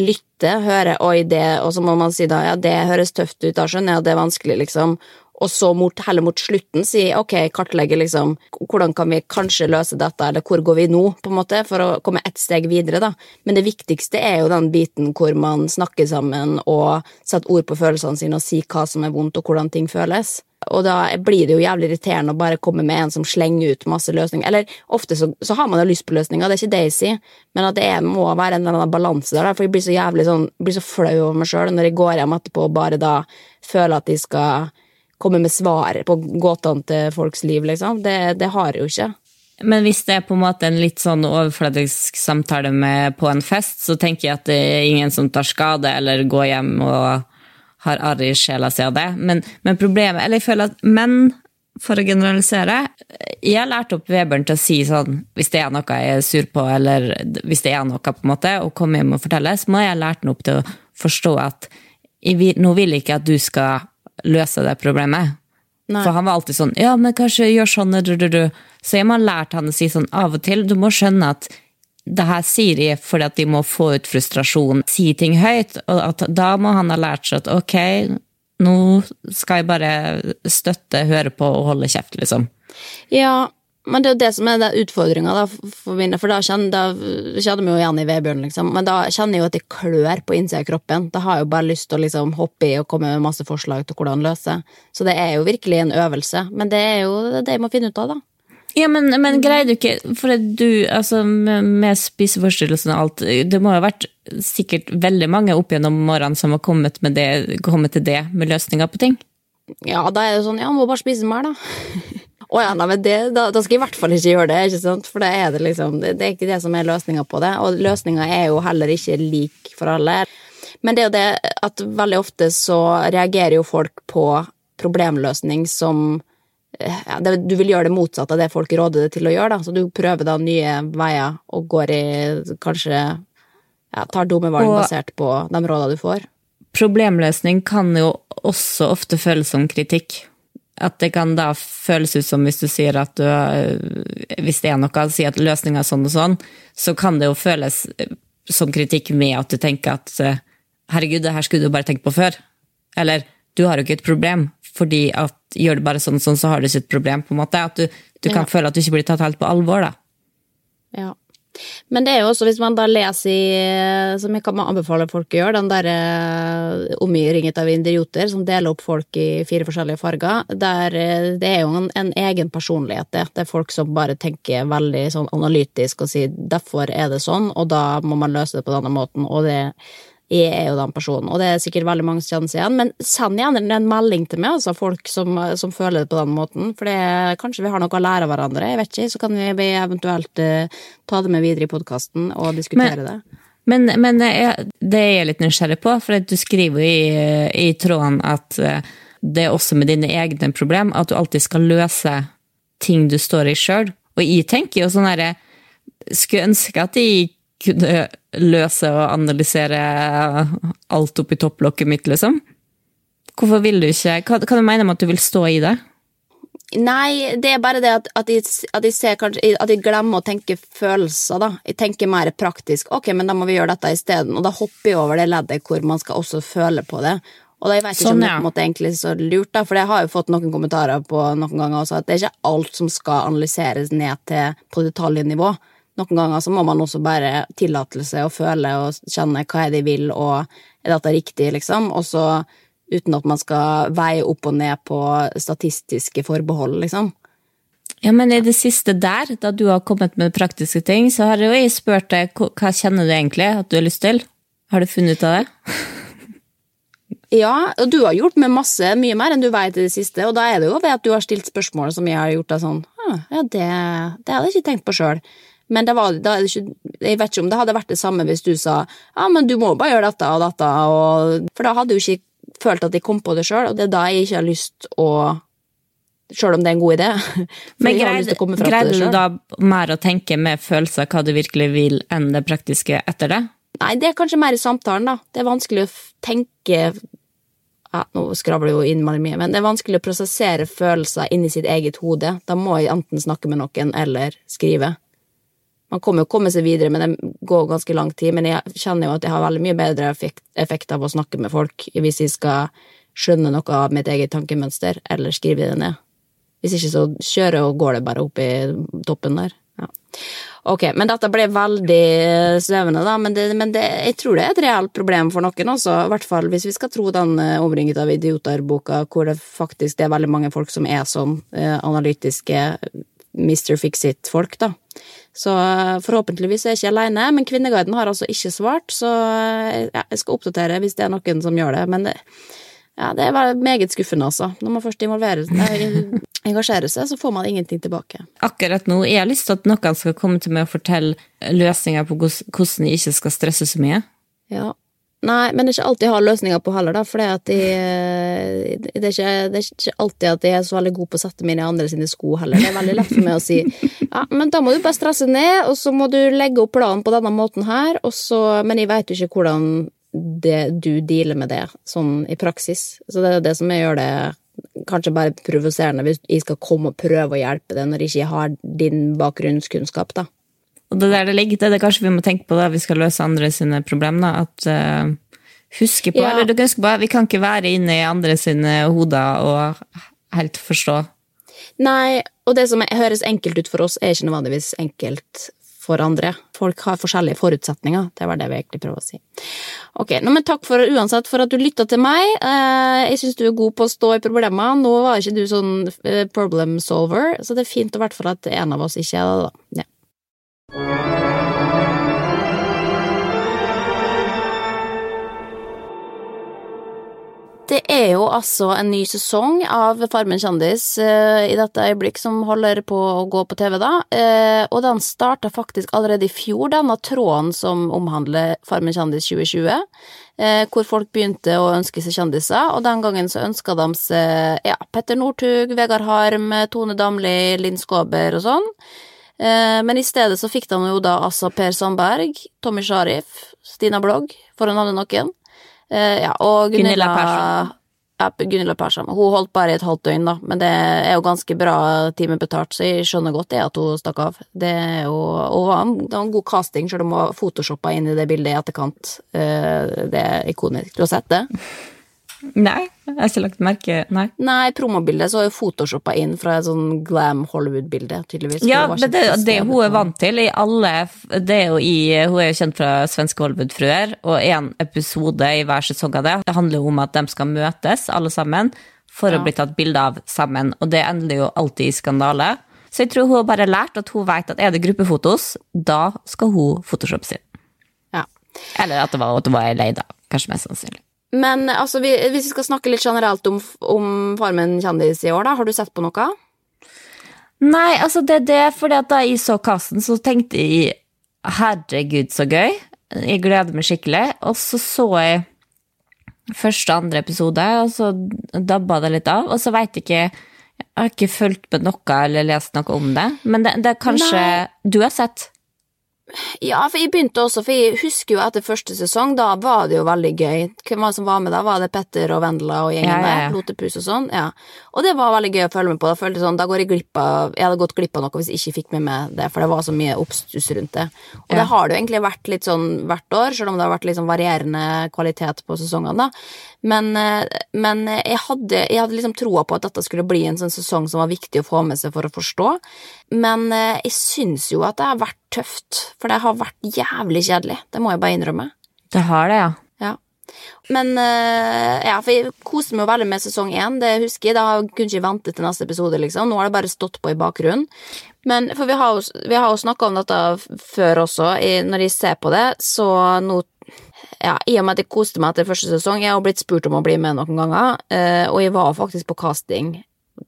lytte, høre oi, det, og så må man si da ja, det høres tøft ut, da skjønner jeg at det er vanskelig, liksom. Og så mot, heller mot slutten si ok, kartlegge liksom hvordan kan vi kanskje løse dette, eller hvor går vi nå, på en måte, for å komme ett steg videre, da. Men det viktigste er jo den biten hvor man snakker sammen og setter ord på følelsene sine og sier hva som er vondt og hvordan ting føles. Og da blir det jo jævlig irriterende å bare komme med en som slenger ut masse løsninger. Eller ofte så, så har man jo lyst på løsninger, det er ikke det jeg sier, men at det er, må være en eller annen balanse der, for jeg blir så jævlig sånn, blir så flau over meg sjøl når jeg går hjem etterpå og bare da føler at de skal komme med svar på gåtene til folks liv, liksom. Det, det har jeg jo ikke. Men hvis det er på en måte en litt sånn overfladisk samtale med, på en fest, så tenker jeg at det er ingen som tar skade eller går hjem og har arr i sjela si av det. Men, men problemet Eller jeg føler at menn, for å generalisere Jeg har lært opp Webern til å si sånn hvis det er noe jeg er sur på, eller hvis det er noe, på en måte, og komme hjem og fortelle, så må jeg lært den opp til å forstå at jeg nå vil jeg ikke at du skal løse det problemet. Nei. For han var alltid sånn Ja, men kanskje gjør sånn du, du, du. Så jeg må ha lært han å si sånn av og til. Du må skjønne at det her sier de fordi at de må få ut frustrasjon. Si ting høyt. Og at da må han ha lært seg at ok, nå skal jeg bare støtte, høre på og holde kjeft, liksom. Ja, men det er jo det som er den utfordringa, for mine, for da kjenner, da kjenner vi jo igjen i Vebjørn, liksom, men da kjenner jeg jo at det klør på innsida av kroppen. Da har jeg jo bare lyst til å liksom hoppe i og komme med masse forslag til hvordan løse. Så det er jo virkelig en øvelse, men det er jo det jeg må finne ut av, da. Ja, men, men greier du ikke For du, altså med, spiseforstyrrelsen og alt Det må jo ha vært sikkert veldig mange opp gjennom årene som har kommet, med det, kommet til det med løsninger på ting. Ja, da er det sånn, ja, må bare spise mer, da. Å ja, nei, men det, da, da skal jeg i hvert fall ikke gjøre det, ikke sant? for det er det liksom, det, det er ikke det som er løsninga på det, og løsninga er jo heller ikke lik for alle. Men det er jo det at veldig ofte så reagerer jo folk på problemløsning som eh, ja, det, Du vil gjøre det motsatte av det folk råder deg til å gjøre, da, så du prøver da nye veier og går i kanskje ja, tar dumme valg basert på de rådene du får. Problemløsning kan jo også ofte føles som kritikk. At det kan da føles ut som hvis du sier at du Hvis det er noe, si at løsninga er sånn og sånn, så kan det jo føles eh, som kritikk med at du tenker at eh, herregud, det her skulle du bare tenkt på før. Eller du har jo ikke et problem, fordi at gjør du bare sånn og sånn, så har du ikke et problem. på en måte. At du, du kan Ja. føle at du ikke blir tatt helt på alvor, da. Ja. Men det er jo også, hvis man da leser i, som jeg kan anbefale folk å gjøre, den der omgjøringet av idioter som deler opp folk i fire forskjellige farger, der eh, det er jo en, en egen personlighet, det. Det er folk som bare tenker veldig sånn analytisk og sier derfor er det sånn, og da må man løse det på denne måten, og det jeg er jo den personen, og det er sikkert veldig mange som kjenner seg igjen, men send gjerne en melding til meg, altså folk som, som føler det på den måten, for det, kanskje vi har noe å lære av hverandre, jeg vet ikke, så kan vi eventuelt uh, ta det med videre i podkasten og diskutere Men- det. Men, men jeg, det er jeg litt nysgjerrig på, for du skriver jo i, i tråden at eh, det er også med dine egne problem, at du alltid skal løse ting du står i sjøl. Og jeg tenker jo sånn herre Skulle ønske at jeg kunne løse og analysere alt oppi topplokket mitt, liksom. Hvorfor vil du ikke Hva, hva du mener med at du vil stå i det? Nei, det er bare det at, at, jeg, at jeg ser kanskje At jeg glemmer å tenke følelser, da. Jeg tenker mer praktisk. Ok, men da må vi gjøre dette isteden. Og da hopper jeg over det leddet hvor man skal også føle på det. Og da jeg vet ikke Sånn, om det ja. på en måte egentlig er så lurt, da, for jeg har jo fått noen kommentarer på noen ganger også, at det er ikke alt som skal analyseres ned til på detaljnivå. Noen ganger så må man også bare tillate seg å føle og kjenne hva er det de vil, og er dette riktig, liksom, og så uten at man skal veie opp og ned på statistiske forbehold, liksom. Ja, men i det siste der, da du har kommet med praktiske ting, så har jo jeg spurt deg hva hva kjenner du egentlig at du har lyst til? Har du funnet ut av det? Ja, og du har gjort med masse, mye mer enn du vet i det siste, og da er det jo ved at du har stilt spørsmål som jeg har gjort deg sånn «Ah, Ja, det, det hadde jeg ikke tenkt på sjøl. Men det var, er ikke, jeg vet ikke om det hadde vært det samme hvis du sa ja, men du må bare gjøre dette og dette, og, for da hadde jo ikke følt at jeg kom på det sjøl, og det er da jeg ikke har lyst å Sjøl om det er en god idé. Men greide, greide du da mer å tenke med følelser hva du virkelig vil, enn det praktiske etter det? Nei, det er kanskje mer i samtalen, da. Det er vanskelig å tenke ja, Nå skravler jo innmari mye, men det er vanskelig å prosessere følelser inni sitt eget hode. Da må jeg enten snakke med noen eller skrive. Man kommer jo komme seg videre, men det går ganske lang tid. Men jeg kjenner jo at jeg har veldig mye bedre effekt, av å snakke med folk hvis jeg skal skjønne noe av mitt eget tankemønster, eller skrive det ned. Hvis ikke så kjører og går det bare opp i toppen der. Ja. Ok, men dette ble veldig svevende, da, men, det, men det, jeg tror det er et reelt problem for noen også, i hvert fall hvis vi skal tro den eh, Omringet av idioter-boka, hvor det faktisk det er veldig mange folk som er sånn eh, analytiske Mr. Fix-It-folk, da. Så eh, forhåpentligvis er jeg ikke alene, men Kvinneguiden har altså ikke svart, så eh, ja, jeg skal oppdatere hvis det er noen som gjør det, men det, ja, det veldig meget skuffende, altså. Når man først nei, engasjerer seg, så får man ingenting tilbake. Akkurat nå jeg har lyst til at noen skal komme til meg og fortelle løsninger på hvordan jeg ikke skal stresse så mye. Ja. Nei, men det er ikke alltid jeg har løsninger på heller, da, for det, de, det, er ikke, det er ikke alltid at jeg er så veldig god på å sette mine andre sine sko heller. Det er veldig lett for meg å si ja, men da må du bare stresse ned, og så må du legge opp planen på denne måten her, og så Men jeg veit jo ikke hvordan det, du dealer med det sånn i praksis, så det er det som jeg gjør det kanskje bare provoserende hvis jeg skal komme og prøve å hjelpe deg når jeg ikke har din bakgrunnskunnskap, da. Og det der det ligger, det er det kanskje vi må tenke på da vi skal løse andre sine problemer. At uh, huske på, Ja. eller du kan huske på, vi kan ikke være inne i andre sine hoder og helt forstå. Nei, og det som høres enkelt ut for oss, er ikke nødvendigvis enkelt for andre. Folk har forskjellige forutsetninger. Det var det vi egentlig prøver å si. Ok, nå, men Takk for, uansett for at du lytta til meg. Eh, jeg syns du er god på å stå i problemer. Nå var ikke du sånn eh, problem solver, så det er fint i hvert fall at en av oss ikke er det. da. Ja. Det er jo altså en ny sesong av Farmen kjendis eh, i dette øyeblikk som holder på å gå på TV, da. Eh, og den starta faktisk allerede i fjor, denne tråden som omhandler Farmen kjendis 2020. Eh, hvor folk begynte å ønske seg kjendiser, og den gangen så ønska de seg ja, Petter Northug, Vegard Harm, Tone Damli, Linn Skåber og sånn. Eh, men i stedet så fikk de jo da altså Per Sandberg, Tommy Sharif, Stina Blogg, for å nevne noen. Eh, ja, og Gunilla Gunilla Persson. Ja, Gunilla Persson. Hun holdt bare i et halvt døgn, da, men det er jo ganske bra timebetalt, så jeg skjønner godt det at hun stakk av. Det er jo Og det var en god casting, selv om hun har photoshoppa inn i det bildet i etterkant. Eh, Det er ikonisk. Du har sett det? Nei, jeg har ikke lagt merke Nei. Nei, promobildet så er photoshoppa inn fra et sånn glam Hollywood-bilde, tydeligvis. Ja, det, det, det hun er vant til i alle det er jo i, Hun er jo kjent fra Svenske Hollywood-fruer, og en episode i hver sesong av det det handler jo om at de skal møtes, alle sammen, for Ja. å bli tatt bilde av sammen. Og det ender jo alltid i skandale. Så jeg tror hun har bare lært at hun vet at er det gruppefotos, da skal hun photoshoppe sin. Ja. Eller at det var, at det var ei lei, da. Kanskje mest sannsynlig. Men altså, vi, hvis vi skal snakke litt generelt om, om Farmen kjendis i år, da, har du sett på noe? Nei, altså det er det, fordi at da jeg så casten, så tenkte jeg herregud, så gøy. Jeg gleder meg skikkelig. Og så så jeg første og andre episode, og så dabba det litt av. Og så veit jeg ikke Jeg har ikke fulgt med noe eller lest noe om det. Men det, det er kanskje Nei. Du har sett? Ja, for jeg begynte også, for jeg husker jo etter første sesong, da var det jo veldig gøy. Hvem var det som var med da? Var det Petter og Vendela og gjengen Ja, ja, ja. der? Lotepus og sånn? Ja. Og det var veldig gøy å følge med på. Da følte jeg sånn, da går jeg glipp av Jeg hadde gått glipp av noe hvis jeg ikke fikk med meg det, for det var så mye oppstuss rundt det. Og det har det jo egentlig vært litt sånn hvert år, selv om det har vært litt sånn varierende kvalitet på sesongene, da. Men, eh, men jeg, hadde, jeg hadde liksom troa på at dette skulle bli en sånn sesong som var viktig å få med seg for å forstå. Men eh, jeg syns jo at det har vært tøft, for det har vært jævlig kjedelig. Det må jeg bare innrømme. Det har det, ja. Ja. Men eh, ja, for jeg koste meg jo veldig med sesong én, det husker jeg. Da kunne jeg ikke vente til neste episode, liksom. Nå har det bare stått på i bakgrunnen. Men for vi har jo, vi har jo snakka om dette før også. Når jeg ser på det, så nå ja, I og med at jeg koste meg etter første sesong, jeg har blitt spurt om å bli med noen ganger, eh, og jeg var faktisk på casting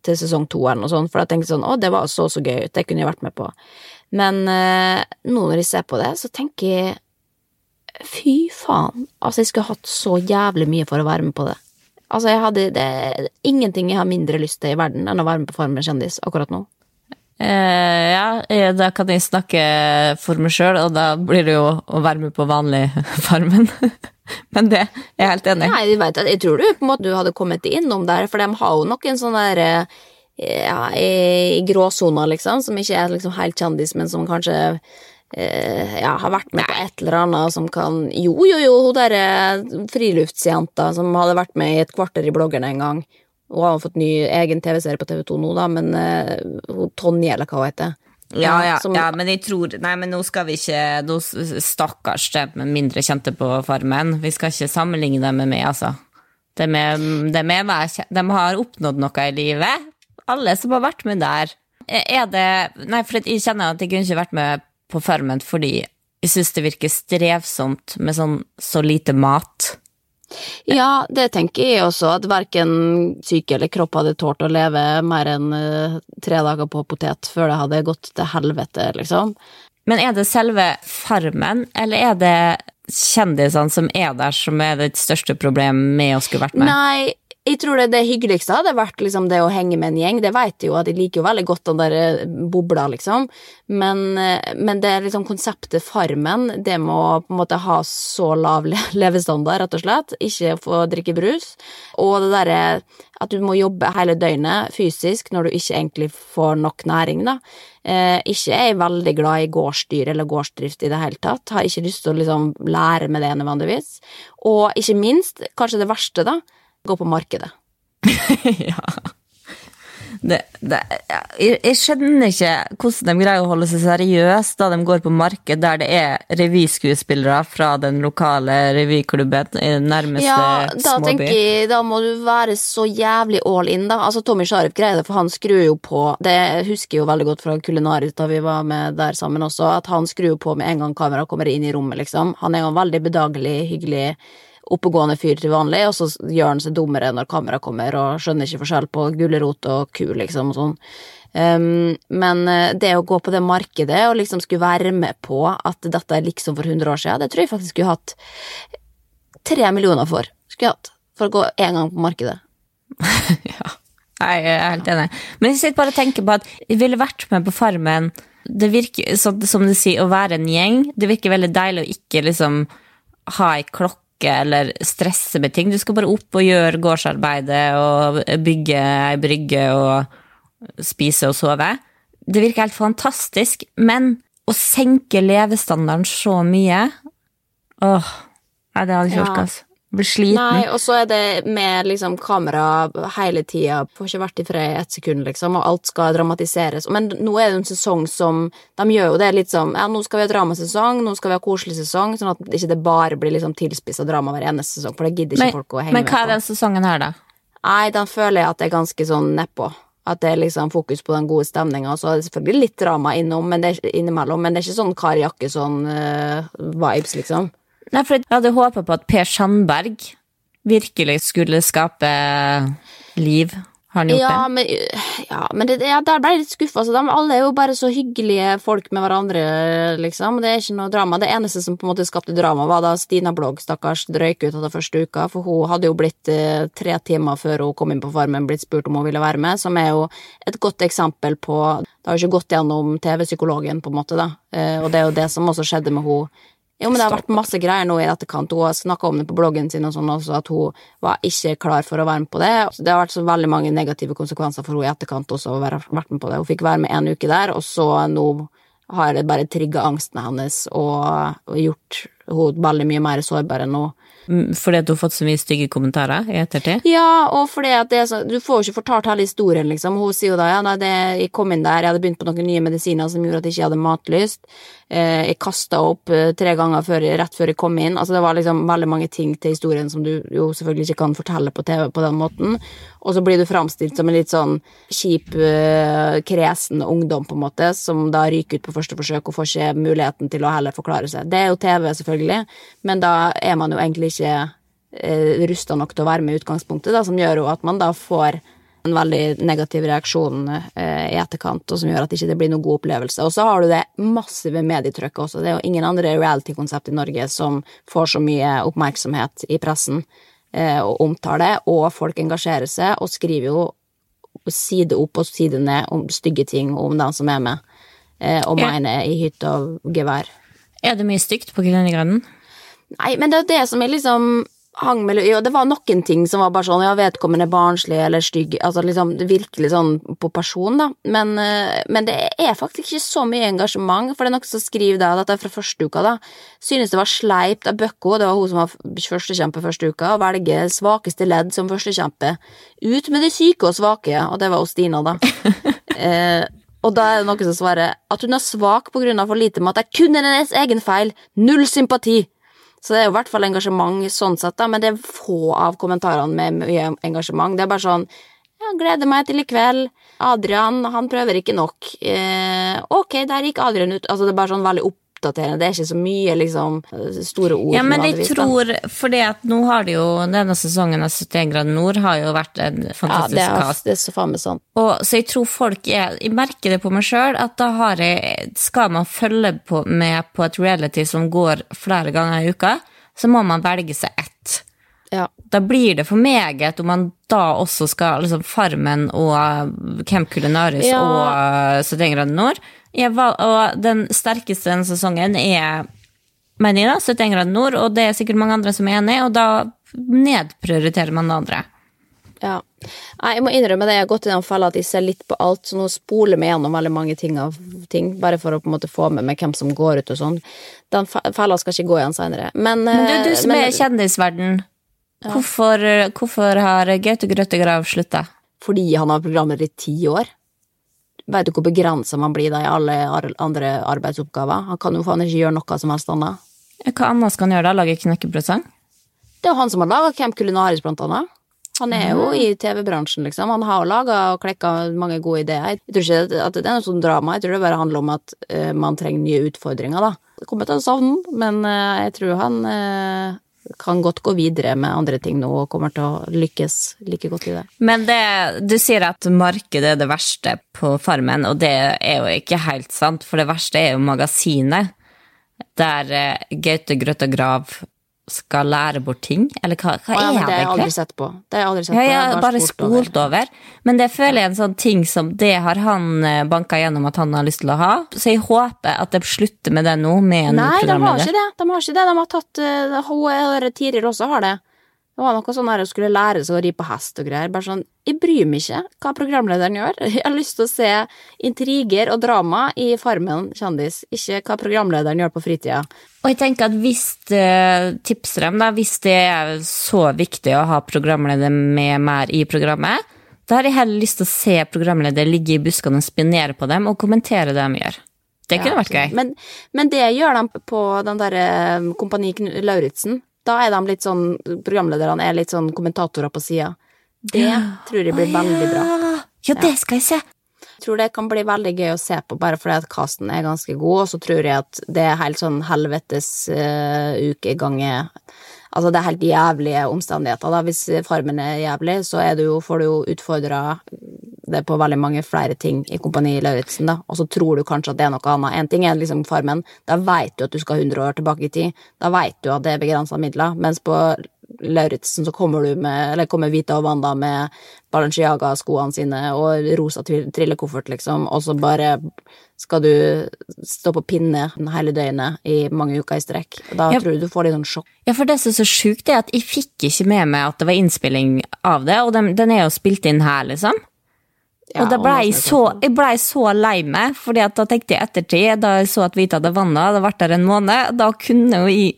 til sesong to eller noe sånt, for jeg tenkte sånn å, det var så så gøy ut, det kunne jeg vært med på. Men eh, nå når jeg ser på det, så tenker jeg fy faen, altså jeg skulle hatt så jævlig mye for å være med på det. Altså jeg hadde det ingenting jeg har mindre lyst til i verden enn å være med på Farmen kjendis akkurat nå. Eh, ja, eh, da kan jeg snakke for meg sjøl, og da blir det jo å være med på vanlig Farmen. Men det er jeg helt enig i. Nei, jeg, vet, jeg tror du på en måte du hadde kommet innom der, for de har jo noen sånne der eh, ja, i gråsoner, liksom, som ikke er liksom helt kjendis, men som kanskje eh, ja, har vært med på et eller annet som kan Jo, jo, jo, hun derre friluftsjenta som hadde vært med i et kvarter i bloggerne en gang. Hun har fått ny egen TV-serie på TV2 nå, da, men eh, hun Tonje, eller hva hun heter. Ja, ja, som- ja, men jeg tror Nei, men nå skal vi ikke nå, Stakkars dem mindre kjente på Farmen. Vi skal ikke sammenligne dem med meg, altså. De, er, de, er de har oppnådd noe i livet. Alle som har vært med der. Er det Nei, for jeg kjenner at jeg kunne ikke vært med på Farmen fordi jeg syns det virker strevsomt med sånn så lite mat. Ja, det tenker jeg også, at verken syke eller kropp hadde tålt å leve mer enn eh, tre dager på potet før det hadde gått til helvete, liksom. Men er det selve Farmen, eller er det kjendisene som er der, som er det største problemet med å skulle vært med? Nei, jeg tror det, det hyggeligste hadde vært liksom det å henge med en gjeng. Det vet jeg jo, at jeg liker jo veldig godt den der bobla, liksom. Men, eh, men det liksom konseptet Farmen, det må på en måte ha så lav le- levestandard, rett og slett. Ikke få drikke brus. Og det derre at du må jobbe hele døgnet fysisk når du ikke egentlig får nok næring, da. Eh, ikke er jeg veldig glad i gårdsdyr eller gårdsdrift i det hele tatt. Har ikke lyst til å liksom lære med det nødvendigvis. Og ikke minst, kanskje det verste, da, gå på markedet. ja. Det, det, jeg, jeg skjønner ikke hvordan de greier å holde seg seriøse da de går på marked der det er revyskuespillere fra den lokale revyklubben i den nærmeste Ja, da småby. tenker jeg, da må du være så jævlig all in, da. Altså, Tommy Sharif greier det, for han skrur jo på Det husker jeg jo veldig godt fra Kulinaris da vi var med der sammen også, at han skrur jo på med en gang kameraet kommer inn i rommet, liksom. Han er jo en veldig bedagelig, hyggelig oppegående fyr til vanlig, og så gjør han seg dummere når kameraet kommer, og skjønner ikke forskjell på gulrot og ku, liksom, og sånn. Um, men eh, det å gå på det markedet og liksom skulle være med på at dette er liksom for 100 år siden, det tror jeg faktisk skulle hatt tre millioner for. Skulle jeg hatt. For å gå én gang på markedet. ja. Jeg er helt enig. Men jeg sitter bare og tenker på at jeg ville vært med på Farmen. Det virker, som du sier, å være en gjeng. Det virker veldig deilig å ikke liksom ha ei klokke eller stresse med ting. Du skal bare opp og gjøre gårdsarbeidet og bygge ei brygge og spise og sove. Det virker helt fantastisk, men å senke levestandarden så mye Åh, nei, det hadde jeg ikke orka. altså. Blir sliten. Nei, og så er det med liksom kamera hele tida, får ikke vært i fred i ett sekund, liksom, og alt skal dramatiseres. Men nå er det en sesong som De gjør jo det litt sånn Ja, nå skal vi ha dramasesong, nå skal vi ha koselig sesong, sånn at ikke det bare blir liksom tilspissa drama hver eneste sesong, for det gidder ikke Men, folk å henge med på. men hva er den sesongen her, da? Nei, den føler jeg at det er ganske sånn nedpå. At det er liksom fokus på den gode stemninga. Så er det selvfølgelig litt drama innom, men det er, innimellom, men det er ikke sånn Kari Jakkesson-vibes, liksom. Nei, for Jeg hadde håpa på at Per Sandberg virkelig skulle skape liv. Har han gjort Ja, det? men, ja, men det, ja, der ble jeg litt skuffa. Altså, alle er jo bare så hyggelige folk med hverandre, liksom. Det er ikke noe drama. Det eneste som på en måte skapte drama, var da Stina Blogg, stakkars, røyk ut etter første uka. For hun hadde jo blitt eh, tre timer før hun kom inn på Farmen, blitt spurt om hun ville være med, som er jo et godt eksempel på Det har jo ikke gått gjennom TV-psykologen, på en måte, da. Eh, og det er jo det som også skjedde med hun jo, men det har vært masse greier nå i etterkant. Hun har snakka om det på bloggen sin og sånn også, at hun var ikke klar for å være med på det. Det har vært så veldig mange negative konsekvenser for henne i etterkant også å være vært med på det. Hun fikk være med en uke der, og så nå har det bare trigga angsten hennes og, og gjort henne veldig mye mer sårbar enn hun Fordi at du har fått så mye stygge kommentarer i ettertid? Ja, og fordi at det er så, du får jo ikke fortalt hele historien, liksom. Hun sier jo da ja, nei, jeg kom inn der, jeg hadde begynt på noen nye medisiner som gjorde at jeg ikke hadde matlyst. Eh, jeg kasta opp eh, tre ganger før, rett før jeg kom inn. Altså, det var liksom veldig mange ting til historien som du jo selvfølgelig ikke kan fortelle på TV på den måten. Og så blir du framstilt som en litt sånn kjip, eh, kresen ungdom, på en måte, som da ryker ut på første forsøk og får ikke muligheten til å heller forklare seg. Det er jo TV, selvfølgelig, men da er man jo egentlig ikke eh, rusta nok til å være med i utgangspunktet, da, som gjør jo at man da får en veldig negativ reaksjon eh, i etterkant, og som gjør at det ikke blir noen god opplevelse. Og så har du det massive medietrykket også. Det er jo ingen andre reality-konsept i Norge som får så mye oppmerksomhet i pressen og omtaler, og folk engasjerer seg og skriver jo side opp og side ned om stygge ting om den som er med, eh, og mener i hytte og gevær. Er det mye stygt på Grønnegrønnen? Nei, men det er det som er liksom hang mellom Jo, det var noen ting som var bare sånn, ja, vedkommende barnslig eller stygg, altså liksom virkelig sånn på person, da. Men, eh, men det er faktisk ikke så mye engasjement, for det er noen som skriver da, dette er fra første uka, da. Synes det var sleipt av Bøkko, det var hun som var førstekjempe første uka, å velge svakeste ledd som førstekjempe. Ut med de syke og svake, og det var hos Stina, da. eh, og da er det noen som svarer at hun er svak på grunn av for lite mat, det er kun hennes egen feil, null sympati. Så det er jo i hvert fall engasjement sånn sett, da, men det er få av kommentarene med mye engasjement. Det er bare sånn ja, gleder meg til i kveld. Adrian, han prøver ikke nok. Eh, ok, der gikk Adrian ut. Altså, det er bare sånn veldig oppdaterende. Det er ikke så mye, liksom, store ord. Ja, men jeg tror Fordi at nå har det jo Denne sesongen av 71 grader nord har jo vært en Ja, fantastisk det er, det er så faen meg sant. Og, så jeg tror folk er Jeg merker det på meg sjøl, at da har jeg Skal man følge på, med på et reality som går flere ganger i uka, så må man velge seg ett. Ja. Da blir det for meget om man da også skal liksom Farmen og uh, Camp Culinaris Ja. og uh, 71 grader nord. Val- og den sterkeste denne sesongen er mener jeg da, 71 grader nord, og det er sikkert mange andre som er enig, og da nedprioriterer man det andre. Ja. Jeg må innrømme det, jeg har gått i den fella at jeg ser litt på alt, så nå spoler vi gjennom veldig mange ting av ting, bare for å på en måte få med meg hvem som går ut og sånn. Den fe- fella skal ikke gå igjen seinere. Men, Men du, du eh, som men- er i kjendisverden, hvorfor, hvorfor har Gaute Grøttegrav slutta? Fordi han har programmet i ti år. Vet du hvor begrensa man blir da i alle ar- andre arbeidsoppgaver? Han kan jo faen ikke gjøre noe som helst annet. Hva annet skal han gjøre da? Lage knekkebrødsang? Det er jo han som har laga Camp Culinaris, blant annet. Han er jo i TV-bransjen, liksom. Han har laga og klekka mange gode ideer. Jeg tror ikke at det er noe sånn drama, jeg tror det bare handler om at eh, man trenger nye utfordringer, da. Jeg kommer til å savne ham, men eh, jeg tror han eh, kan godt gå videre med andre ting nå og kommer til å lykkes like godt i det. Men det, du sier at markedet er det verste på Farmen, og det er jo ikke helt sant, for det verste er jo magasinet, der Gaute Grøtta Grøttegrav skal lære bort ting, eller hva, hva ja, er det det det har jeg aldri sett på. Det har jeg aldri sett Ja, på. jeg har har bare spolt over. Men det føler jeg en sånn ting som det har han eh, banka gjennom at han har lyst til å ha. Så jeg håper at det slutter med det nå, med Nei, de har ikke det. De har ikke det. De har tatt uh, Hun Tiril også har det. Det var noe sånn her å skulle lære seg å ri på hest og greier. Bare sånn, Jeg bryr meg ikke hva programlederen gjør. Jeg har lyst til å se intriger og drama i Farmen kjendis, ikke hva programlederen gjør på fritida. Og jeg tenker at hvis det tipser dem, da, hvis det er så viktig å ha programleder med mer i programmet, da har jeg heller lyst til å se programleder ligge i buskene og spinere på dem og kommentere det de gjør. Det kunne Ja, vært gøy. Men, men det gjør de på den derre Kompani Knu- Lauritzen. Da er de litt sånn Programlederne er litt sånn kommentatorer på sida. Det tror jeg blir veldig bra. Ja, det skal jeg se. Jeg tror det kan bli veldig gøy å se på, bare fordi at casten er ganske god, og så tror jeg at det er helt sånn helvetes uh, ukegange Altså, det er helt jævlige omstendigheter, da. Hvis Farmen er jævlig, så er du jo, får du jo utfordra det på veldig mange flere ting i Kompani Lauritzen, da, og så tror du kanskje at det er noe annet. En ting er liksom Farmen, da veit du at du skal 100 år tilbake i tid, da veit du at det er begrensa midler, mens på Lauritzen så kommer du med, eller kommer Vita og Wanda med Balenciaga-skoene sine og rosa trillekoffert, liksom, og så bare skal du stå på pinne hele døgnet i mange uker i strekk. Da Ja. tror jeg du får litt sånn sjokk. Ja, for det som er så sjukt, er at jeg fikk ikke med meg at det var innspilling av det, og den, den er jo spilt inn her, liksom. Ja, og da ble jeg så, jeg ble så lei meg, fordi da tenkte jeg ettertid, da jeg så at Vita hadde vanna, hadde vært der en måned, da kunne jo jeg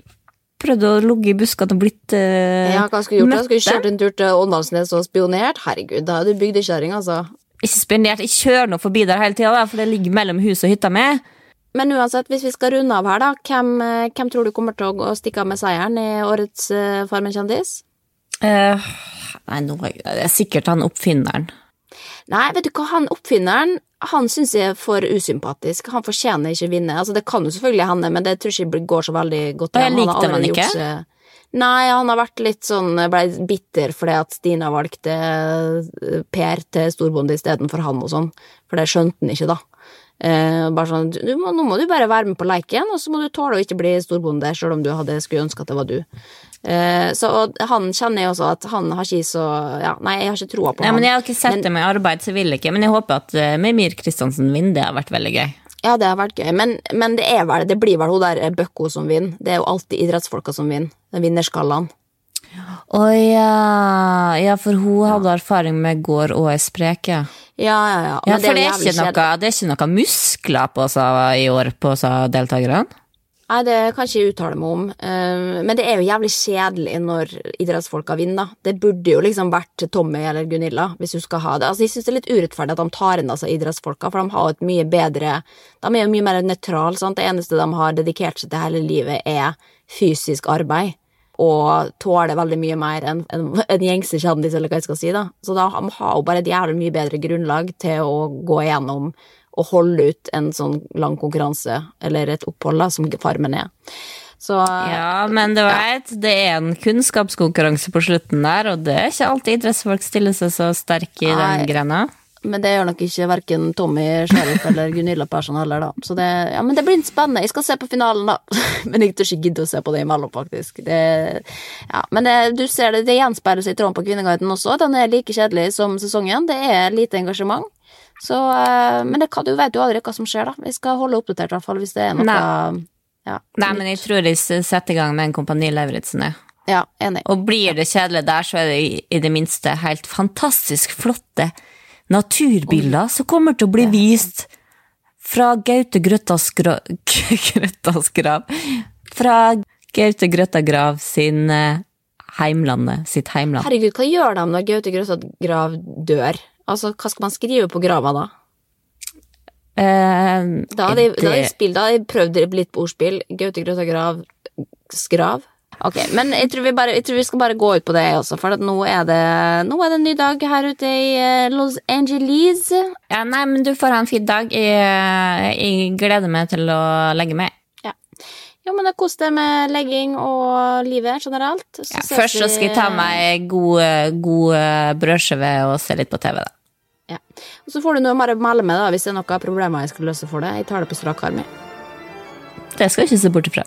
prøvd å ligge i buskene og blitt uh, Ja, hva skulle gjort? da? Skulle kjørt en tur til Åndalsnes og spionert? Herregud, da er du bygdekjerring, altså. Ikke spionert, jeg kjører nå forbi der hele tida, for det ligger mellom hus og hytta mi. Men uansett, hvis vi skal runde av her, da, hvem, eh, hvem tror du kommer til å stikke av med seieren i årets uh, Farmen kjendis? Uh, nei, nå er det er sikkert han oppfinneren. Nei, vet du hva, han oppfinneren, han syns jeg er for usympatisk. Han fortjener ikke vinne. Altså, det kan jo selvfølgelig hende, men det tror jeg ikke går så veldig godt. Og jeg likte han ikke? gjort Nei, han har vært litt sånn Ble bitter fordi at Stina valgte eh, Per til storbonde istedenfor han og sånn. For det skjønte han ikke, da. Eh, bare sånn, må, Nå må du bare være med på leken, og så må du tåle å ikke bli storbonde, sjøl om du hadde skulle ønske at det var du. Eh, så han kjenner jeg også at han har ikke så Ja, nei, jeg har ikke troa på Nei, han. men Jeg har ikke sett Men- det med arbeid, så vil jeg ikke. Men jeg håper at uh, Mimir Kristiansen vinner. Det har vært veldig gøy. Ja, det har vært gøy, men, men det, vel, det blir vel hun der Bøkko som vinner. Det er jo alltid idrettsfolka som vinner. Den vinnerskallaen. Å ja. ja, for hun hadde erfaring med gård og ei spreke. Ja, ja, ja. Ja, for det er, jo ikke noe, det er ikke noe muskler på seg i år på seg deltakerne. Nei, det kan ikke jeg uttale meg om. Eh, men det er jo jævlig kjedelig når idrettsfolka vinner. Det burde jo liksom vært Tommy eller Gunilla, hvis du skal ha det. Altså, Jeg syns det er litt urettferdig at de tar inn altså idrettsfolka, for de har et mye bedre De er jo mye mer nøytrale, sant. Det eneste de har dedikert seg til hele livet, er fysisk arbeid. Og tåler veldig mye mer enn en, en gjengse kjendis, eller hva jeg skal si. da. Så da har jo bare et jævlig mye bedre grunnlag til å gå igjennom og holde ut en sånn lang konkurranse, eller et opphold, da, som Farmen er. Så Ja, men du vet, det er en kunnskapskonkurranse på slutten der, og det er ikke alltid idrettsfolk stiller seg så sterke i den grena. Men det gjør nok ikke verken Tommy Sheriff eller Gunilla Persson heller, da. Så det, ja, men det blir spennende. Jeg skal se på finalen, da. Men jeg tør ikke gidde å se på det imellom, faktisk. Det, ja, men det, du ser det, det gjenspeiler seg i tråden på Kvinneguiden også. Den er like kjedelig som sesongen. Det er lite engasjement. Så, eh, men det du vet jo aldri hva som skjer, da. Vi skal holde oppdatert, i hvert fall, hvis det er noe Nei. Ja, Nei, men jeg tror de setter i gang med en Kompani Lauritzen. jeg. ja, enig. Og blir det kjedelig der, så er det i, i det minste helt fantastisk flotte naturbilder som kommer til å bli vist fra Gaute Grøttas gra- Grøttas grav Fra Gaute Grøtta Grav sin eh, heimlandet, sitt heimland. Herregud, hva gjør de når Gaute Grøtta Grav dør? Altså, hva skal man skrive på grava da? Eh, Da hadde jeg, da hadde jeg, spilt, da hadde jeg prøvd litt på ordspill. Gaute Grøtta Grav Skrav. Ok, men jeg tror, vi bare, jeg tror vi skal bare gå ut på det også, for nå er det, nå er det en ny dag her ute i eh, Los Angeles. ja, nei, men du får ha en fin dag. Jeg, eh, jeg gleder meg til å legge meg. Ja. Jo, men det kos deg med legging og livet generelt. Så Ja, først så skal jeg ta meg god, god brødskive og se litt på TV, da. Ja. Og så får du noe å melde med da, hvis det er noen problemer jeg skal løse for deg. Jeg tar det på strak arm. Det skal jeg ikke se bort ifra.